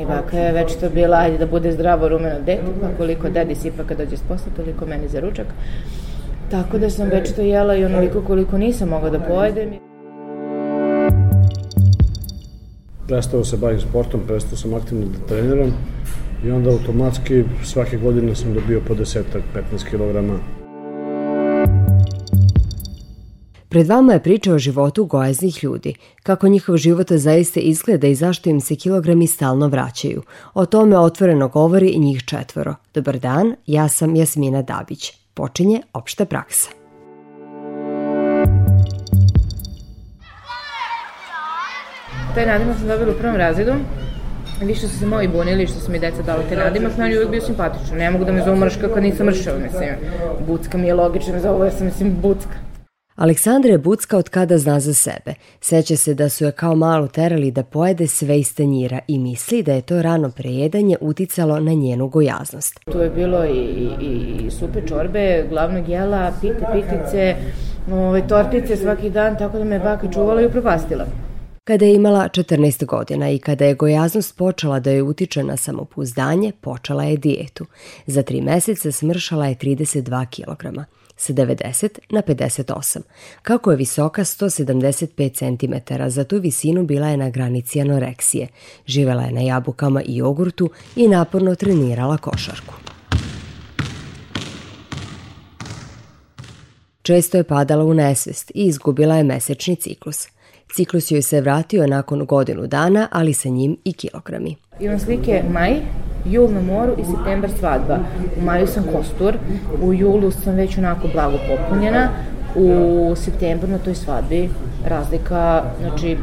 I baka je već to bila, ajde da bude zdravo rumeno dete, pa koliko dedi sipa kad dođe s posla, toliko meni za ručak. Tako da sam već to jela i onoliko koliko nisam mogla da pojedem. Prestao se bavim sportom, prestao sam aktivno da treniram i onda automatski svake godine sam dobio po desetak, 15 kg Pred vama je priča o životu gojaznih ljudi, kako njihov život zaista izgleda i zašto im se kilogrami stalno vraćaju. O tome otvoreno govori njih četvoro. Dobar dan, ja sam Jasmina Dabić. Počinje opšta praksa. Taj nadimak sam dobila u prvom razredu. Više su se moji bunili što su mi deca dali te nadimak, meni uvijek bio simpatično. Ne mogu da me zovu mrška kad nisam mršava, mislim. Bucka mi je logično, za ovo ja sam, mislim, bucka. Aleksandra je bucka od kada zna za sebe. Seća se da su je kao malu terali da pojede sve iz tanjira i misli da je to rano prejedanje uticalo na njenu gojaznost. Tu je bilo i, i, i supe čorbe, glavnog jela, pite, pitice, ove, tortice svaki dan, tako da me baka čuvala i upropastila. Kada je imala 14 godina i kada je gojaznost počela da joj utiče na samopouzdanje, počela je dijetu. Za tri meseca smršala je 32 kilograma sa 90 na 58. Kako je visoka 175 cm, za tu visinu bila je na granici anoreksije. Živela je na jabukama i jogurtu i naporno trenirala košarku. Često je padala u nesvest i izgubila je mesečni ciklus. Ciklus joj se vratio nakon godinu dana, ali sa njim i kilogrami. Imam slike maj, jul na moru i septembar svadba. U maju sam kostur, u julu sam već onako blago popunjena, u septembru na toj svadbi razlika, znači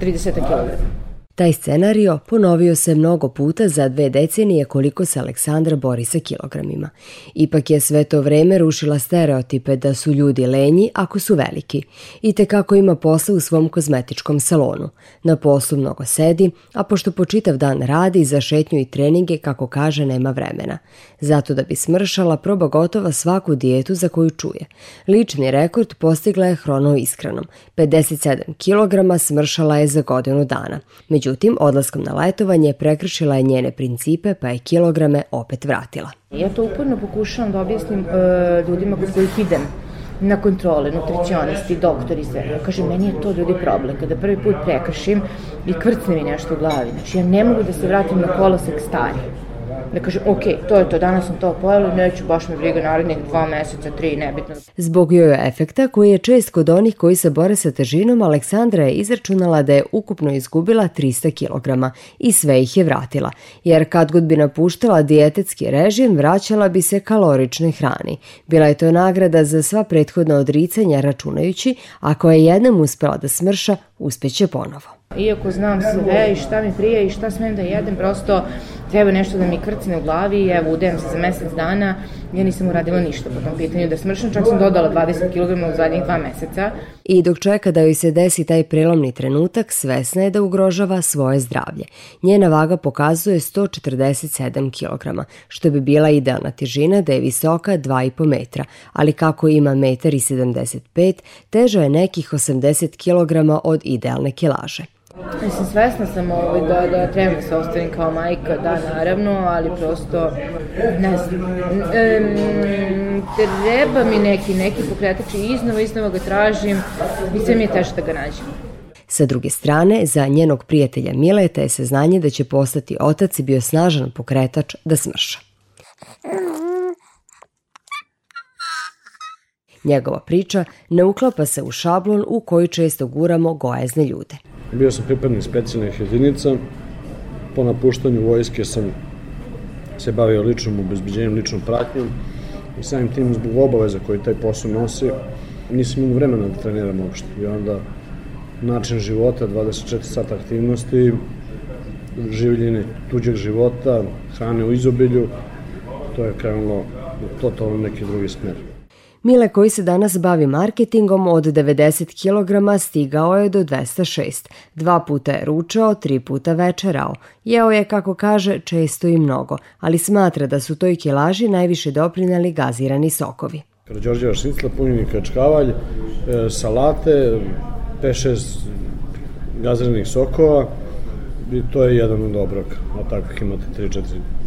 30 kg. Taj scenario ponovio se mnogo puta za dve decenije koliko se Aleksandra bori sa kilogramima. Ipak je sve to vreme rušila stereotipe da su ljudi lenji ako su veliki i te kako ima posla u svom kozmetičkom salonu. Na poslu mnogo sedi, a pošto po čitav dan radi za šetnju i treninge kako kaže nema vremena. Zato da bi smršala proba gotova svaku dijetu za koju čuje. Lični rekord postigla je hrono iskrenom. 57 kg smršala je za godinu dana. Međutim, odlaskom na letovanje prekršila je njene principe pa je kilograme opet vratila. Ja to uporno pokušavam da objasnim uh, ljudima kod kojih idem na kontrole, nutricionisti, doktori, sve. Ja kažem, meni je to ljudi problem. Kada prvi put prekršim i kvrcne mi nešto u glavi. Znači, ja ne mogu da se vratim na kolosek stari da kažem, ok, to je to, danas sam to pojela, neću baš me briga narednih dva meseca, tri, nebitno. Zbog jojo efekta, koji je čest kod onih koji se bore sa težinom, Aleksandra je izračunala da je ukupno izgubila 300 kg i sve ih je vratila, jer kad god bi napuštala dijetetski režim, vraćala bi se kalorične hrani. Bila je to nagrada za sva prethodna odricanja računajući, ako je jednom uspela da smrša, uspeće ponovo. Iako znam sve i šta mi prije i šta smem da jedem, prosto treba nešto da mi krcne u glavi i evo udajem se za mesec dana, ja nisam uradila ništa po tom pitanju da smršam, čak sam dodala 20 kg u zadnjih dva meseca. I dok čeka da joj se desi taj prelomni trenutak, svesna je da ugrožava svoje zdravlje. Njena vaga pokazuje 147 kg, što bi bila idealna težina da je visoka 2,5 metra, ali kako ima 1,75 m, teža je nekih 80 kg od idealne kilaže. Mislim, svesna sam ovaj, da, da trebam da se ostavim kao majka, da, naravno, ali prosto, ne znam, um, treba mi neki, neki pokretač i iznova, iznova ga tražim i sve mi je teže da ga nađem. Sa druge strane, za njenog prijatelja Mileta je saznanje da će postati otac i bio snažan pokretač da smrša. Njegova priča ne uklapa se u šablon u koji često guramo gojezne ljude. Bio sam pripadnik specijalnih jedinica. Po napuštanju vojske sam se bavio ličnom obezbeđenjem, ličnom pratnjom i samim tim zbog obaveza koji taj posao nosi nisam imao vremena da treniram uopšte. I onda način života, 24 sata aktivnosti, življenje tuđeg života, hrane u izobilju, to je krenulo totalno neki drugi smer. Mile koji se danas bavi marketingom od 90 kg stigao je do 206. Dva puta je ručao, tri puta večerao. Jeo je, kako kaže, često i mnogo, ali smatra da su toj kilaži najviše doprinali gazirani sokovi. Đorđeva šnicla, punjeni kačkavalj, e, salate, 5-6 gaziranih sokova, i to je jedan od obroka, a takvih imate 3-4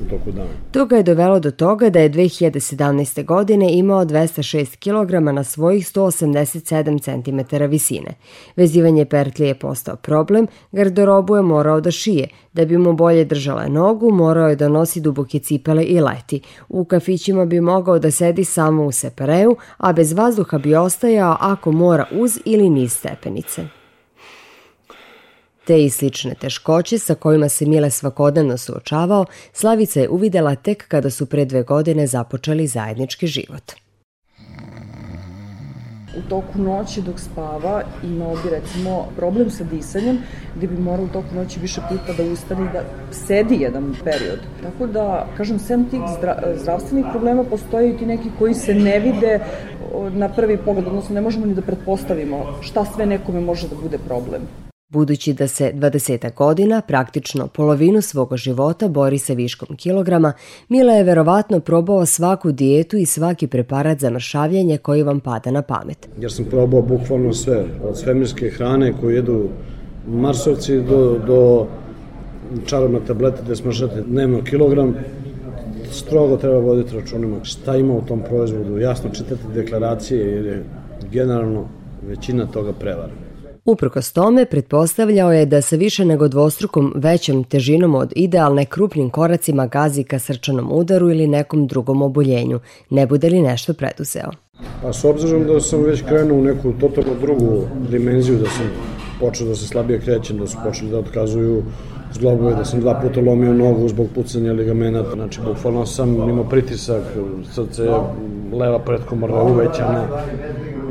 u toku dana. To ga je dovelo do toga da je 2017. godine imao 206 kg na svojih 187 cm visine. Vezivanje pertlije je postao problem, garderobu je morao da šije, da bi mu bolje držala nogu, morao je da nosi duboke cipele i leti. U kafićima bi mogao da sedi samo u separeu, a bez vazduha bi ostajao ako mora uz ili niz stepenice. Te i slične teškoće sa kojima se Mile svakodnevno suočavao, Slavica je uvidela tek kada su pre dve godine započeli zajednički život. U toku noći dok spava imao bi recimo problem sa disanjem gde bi morao u toku noći više puta da ustane da sedi jedan period. Tako da, kažem, sem tih zdravstvenih problema postoje i ti neki koji se ne vide na prvi pogled, odnosno ne možemo ni da pretpostavimo šta sve nekome može da bude problem. Budući da se 20 godina, praktično polovinu svoga života bori sa viškom kilograma, Mila je verovatno probao svaku dijetu i svaki preparat za mršavljanje koji vam pada na pamet. Jer sam probao bukvalno sve, od svemirske hrane koju jedu marsovci do, do čarobna tableta gde smršate dnevno kilogram, strogo treba voditi računima šta ima u tom proizvodu, jasno čitati deklaracije jer je generalno većina toga prevara. Uprkos tome, pretpostavljao je da sa više nego dvostrukom većom težinom od idealne krupnim koracima gazi ka srčanom udaru ili nekom drugom oboljenju, ne bude li nešto preduzeo. Pa s obzirom da sam već krenuo u neku totalno drugu dimenziju, da sam počeo da se slabije krećem, da su počeli da otkazuju zglobove, da sam dva puta lomio nogu zbog pucanja ligamenata, znači bukvalno sam imao pritisak, srce, leva pretkomorna uvećana,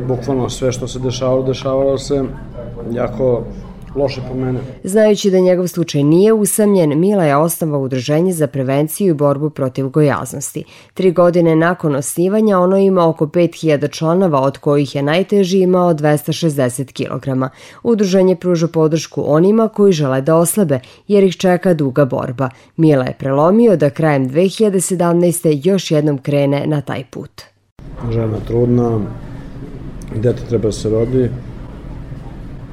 bukvalno sve što se dešavalo, dešavalo se jako loše po mene. Znajući da njegov slučaj nije usamljen, Mila je osnovao udruženje za prevenciju i borbu protiv gojaznosti. Tri godine nakon osnivanja ono ima oko 5000 članova, od kojih je najteži imao 260 kg. Udruženje pruža podršku onima koji žele da oslabe, jer ih čeka duga borba. Mila je prelomio da krajem 2017. još jednom krene na taj put. Žena trudna, dete treba da se rodi,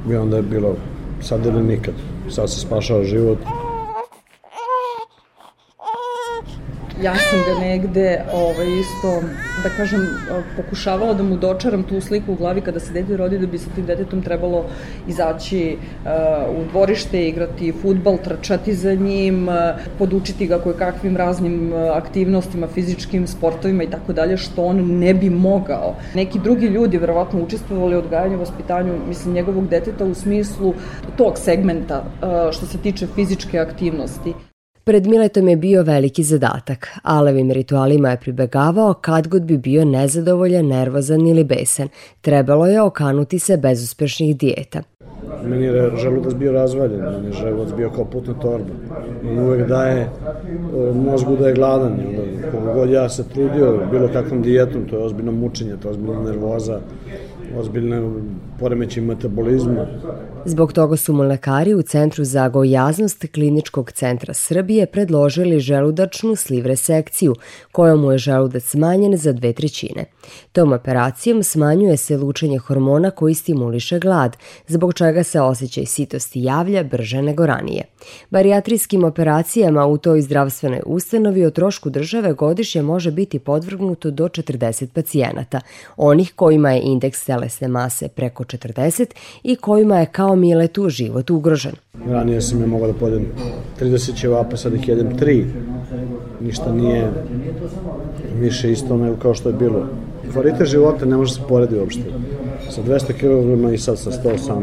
i onda je bilo sad ili nikad. Sad se spašava život. Ja sam ga negde ovaj, isto, da kažem, pokušavala da mu dočaram tu sliku u glavi kada se dete rodi da bi sa tim detetom trebalo izaći uh, u dvorište, igrati futbal, trčati za njim, uh, podučiti ga koje kakvim raznim uh, aktivnostima, fizičkim sportovima i tako dalje, što on ne bi mogao. Neki drugi ljudi verovatno učestvovali odgajanju, vaspitanju, mislim, njegovog deteta u smislu tog segmenta uh, što se tiče fizičke aktivnosti. Pred Miletom je bio veliki zadatak. Alevim ritualima je pribegavao kad god bi bio nezadovoljan, nervozan ili besan. Trebalo je okanuti se bezuspešnih dijeta. Meni je želudac bio razvaljen, meni je želudac bio kao putna torba. On uvek daje e, mozgu da je gladan. Kogo god ja se trudio bilo kakvom dijetom, to je ozbiljno mučenje, to je ozbiljna nervoza, ozbiljne poremeći metabolizma. Zbog toga su mu lekari u Centru za gojaznost Kliničkog centra Srbije predložili želudačnu slivre sekciju, kojom je želudac smanjen za dve trećine. Tom operacijom smanjuje se lučenje hormona koji stimuliše glad, zbog čega se osjećaj sitosti javlja brže nego ranije. Barijatrijskim operacijama u toj zdravstvenoj ustanovi o trošku države godišnje može biti podvrgnuto do 40 pacijenata, onih kojima je indeks telesne mase preko 40 i kojima je kao Miletu život ugrožen. Ranije sam je mogao da pojedem 30 ćevapa, sad ih jedem 3. Ništa nije više isto nego kao što je bilo. Kvalitet života ne može se poredi uopšte. Sa 200 kg i sad sa 118.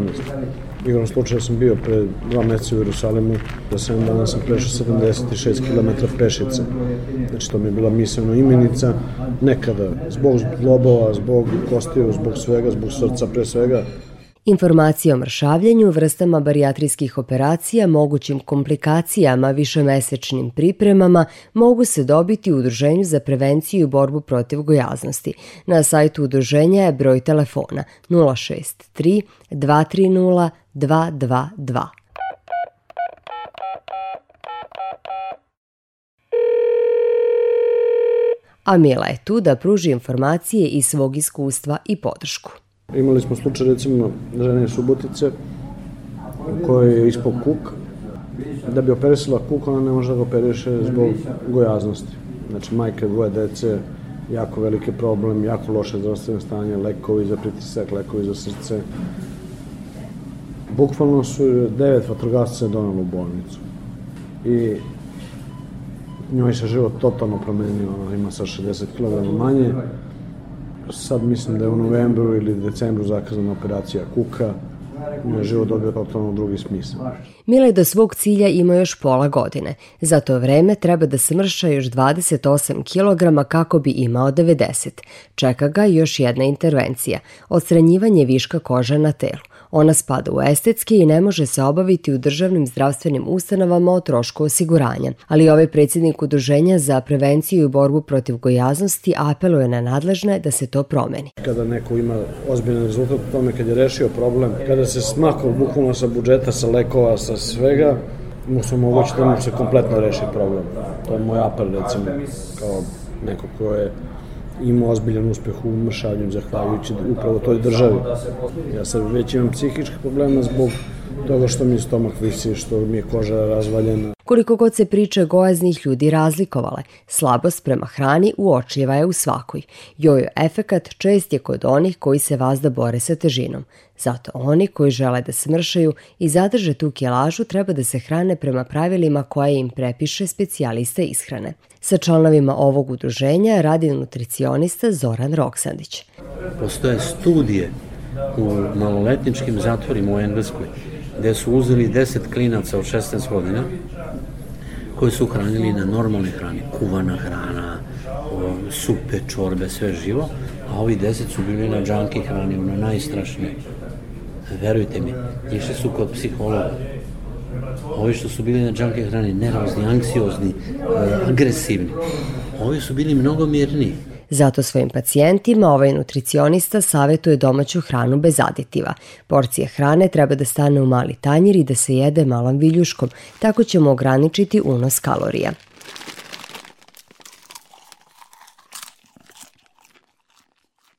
Igrom slučaja sam bio pre dva meseca u Jerusalimu, za 7 dana sam prešao 76 km pešice. Znači to mi je bila mislena imenica. Nekada, zbog globova, zbog kostiju, zbog svega, zbog srca pre svega, Informacije o mršavljenju, vrstama barijatrijskih operacija, mogućim komplikacijama, višemesečnim pripremama mogu se dobiti u Udruženju za prevenciju i borbu protiv gojaznosti. Na sajtu udruženja je broj telefona 063 230 222. A Mila je tu da pruži informacije iz svog iskustva i podršku. Imali smo slučaj recimo žene Subotice u kojoj je ispao kuk da bi operisala kuk, ona ne može da ga operiše zbog gojaznosti. Znači, majka dvoje dece, jako veliki problem, jako loše zdravstvene stanje, lekovi za pritisak, lekovi za srce. Bukvalno su devet vatrogasca donalo u bolnicu. I njoj se život totalno promenio, ona ima sa 60 kg manje. Sad mislim da je u novembru ili decembru zakazana operacija kuka, njoj život dobio totalno drugi smisla. Mile do svog cilja ima još pola godine. Za to vreme treba da smrša još 28 kg kako bi imao 90. Čeka ga još jedna intervencija, odstranjivanje viška kože na telu. Ona spada u estetski i ne može se obaviti u državnim zdravstvenim ustanovama o trošku osiguranja, ali ovaj predsjednik Udruženja za prevenciju i borbu protiv gojaznosti apeluje na nadležne da se to promeni. Kada neko ima ozbiljan rezultat u tome, kad je rešio problem, kada se smakao bukvalno sa budžeta, sa lekova, sa svega, mu se moguće da mu se kompletno reši problem. To je moj apel, recimo, kao neko ko je imao ozbiljan uspeh u mršavlju zahvaljujući upravo toj državi. Ja sad već imam psihičke problema zbog toga što mi je stomak visi, što mi je koža razvaljena. Koliko god se priče gojaznih ljudi razlikovale, slabost prema hrani uočljiva je u svakoj. Jojo efekat čest je kod onih koji se vazda bore sa težinom. Zato oni koji žele da smršaju i zadrže tu kjelažu treba da se hrane prema pravilima koje im prepiše specijalista ishrane. Sa članovima ovog udruženja radi nutricionista Zoran Roksandić. Postoje studije u maloletničkim zatvorima u Engleskoj gde su uzeli 10 klinaca od 16 godina koji su hranili na normalnoj hrani, kuvana hrana, supe, čorbe, sve živo, a ovi 10 su bili na džanki hrani, ono najstrašnije. Verujte mi, išli su kod psihologa. Ovi što su bili na džanki hrani, nervozni, anksiozni, agresivni. Ovi su bili mnogo mirniji. Zato svojim pacijentima ovaj nutricionista savetuje domaću hranu bez aditiva. Porcija hrane treba da stane u mali tanjir i da se jede malom viljuškom, tako ćemo ograničiti unos kalorija.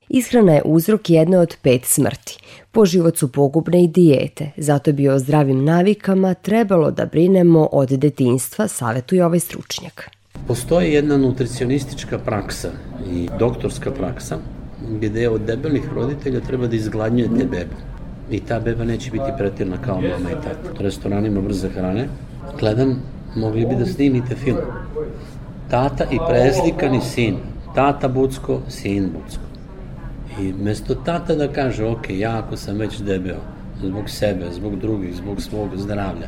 Ishrana je uzrok jedne od pet smrti. Po život su pogubne i dijete, zato bi o zdravim navikama trebalo da brinemo od detinstva, savetuje ovaj stručnjak. Postoji jedna nutricionistička praksa i doktorska praksa gde od debelih roditelja treba da izgladnjujete bebu. I ta beba neće biti pretirna kao mama i tata. U restoranima brze hrane gledam, mogli bi da snimite film. Tata i preslikani sin. Tata Bucko, sin Bucko. I mesto tata da kaže, ok, ja ako sam već debeo, zbog sebe, zbog drugih, zbog svog zdravlja,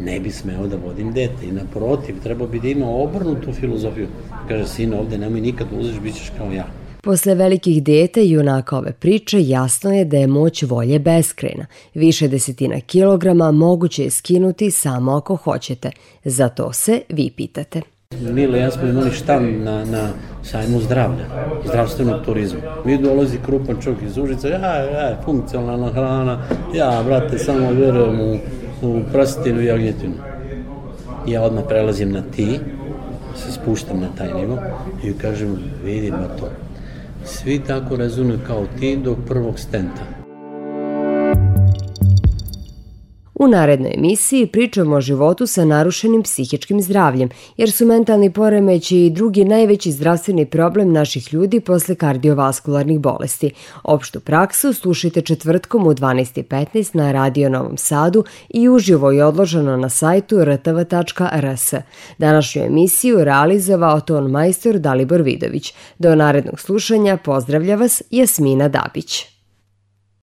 ne bi smeo da vodim dete. I naprotiv, trebao bi da ima obrnutu filozofiju. Kaže, sine, ovde nemoj nikad da uzeš, bit ćeš kao ja. Posle velikih dete i junaka ove priče jasno je da je moć volje beskrena. Više desetina kilograma moguće je skinuti samo ako hoćete. Za to se vi pitate. Mile, ja smo imali štan na, na sajmu zdravlja, zdravstvenog turizma. Mi dolazi krupan čovjek iz Užica, ja, ja, funkcionalna hrana, ja, brate, samo verujem u u prstinu i jagnjetinu. Ja odmah prelazim na ti, se spuštam na taj nivo i kažem, vidimo to. Svi tako razumeju kao ti do prvog stenta. U narednoj emisiji pričamo o životu sa narušenim psihičkim zdravljem, jer su mentalni poremeći i drugi najveći zdravstveni problem naših ljudi posle kardiovaskularnih bolesti. Opštu praksu slušajte četvrtkom u 12.15 na Radio Novom Sadu i uživo je odloženo na sajtu rtv.rs. Današnju emisiju realizovao ton majstor Dalibor Vidović. Do narednog slušanja pozdravlja vas Jasmina Dabić.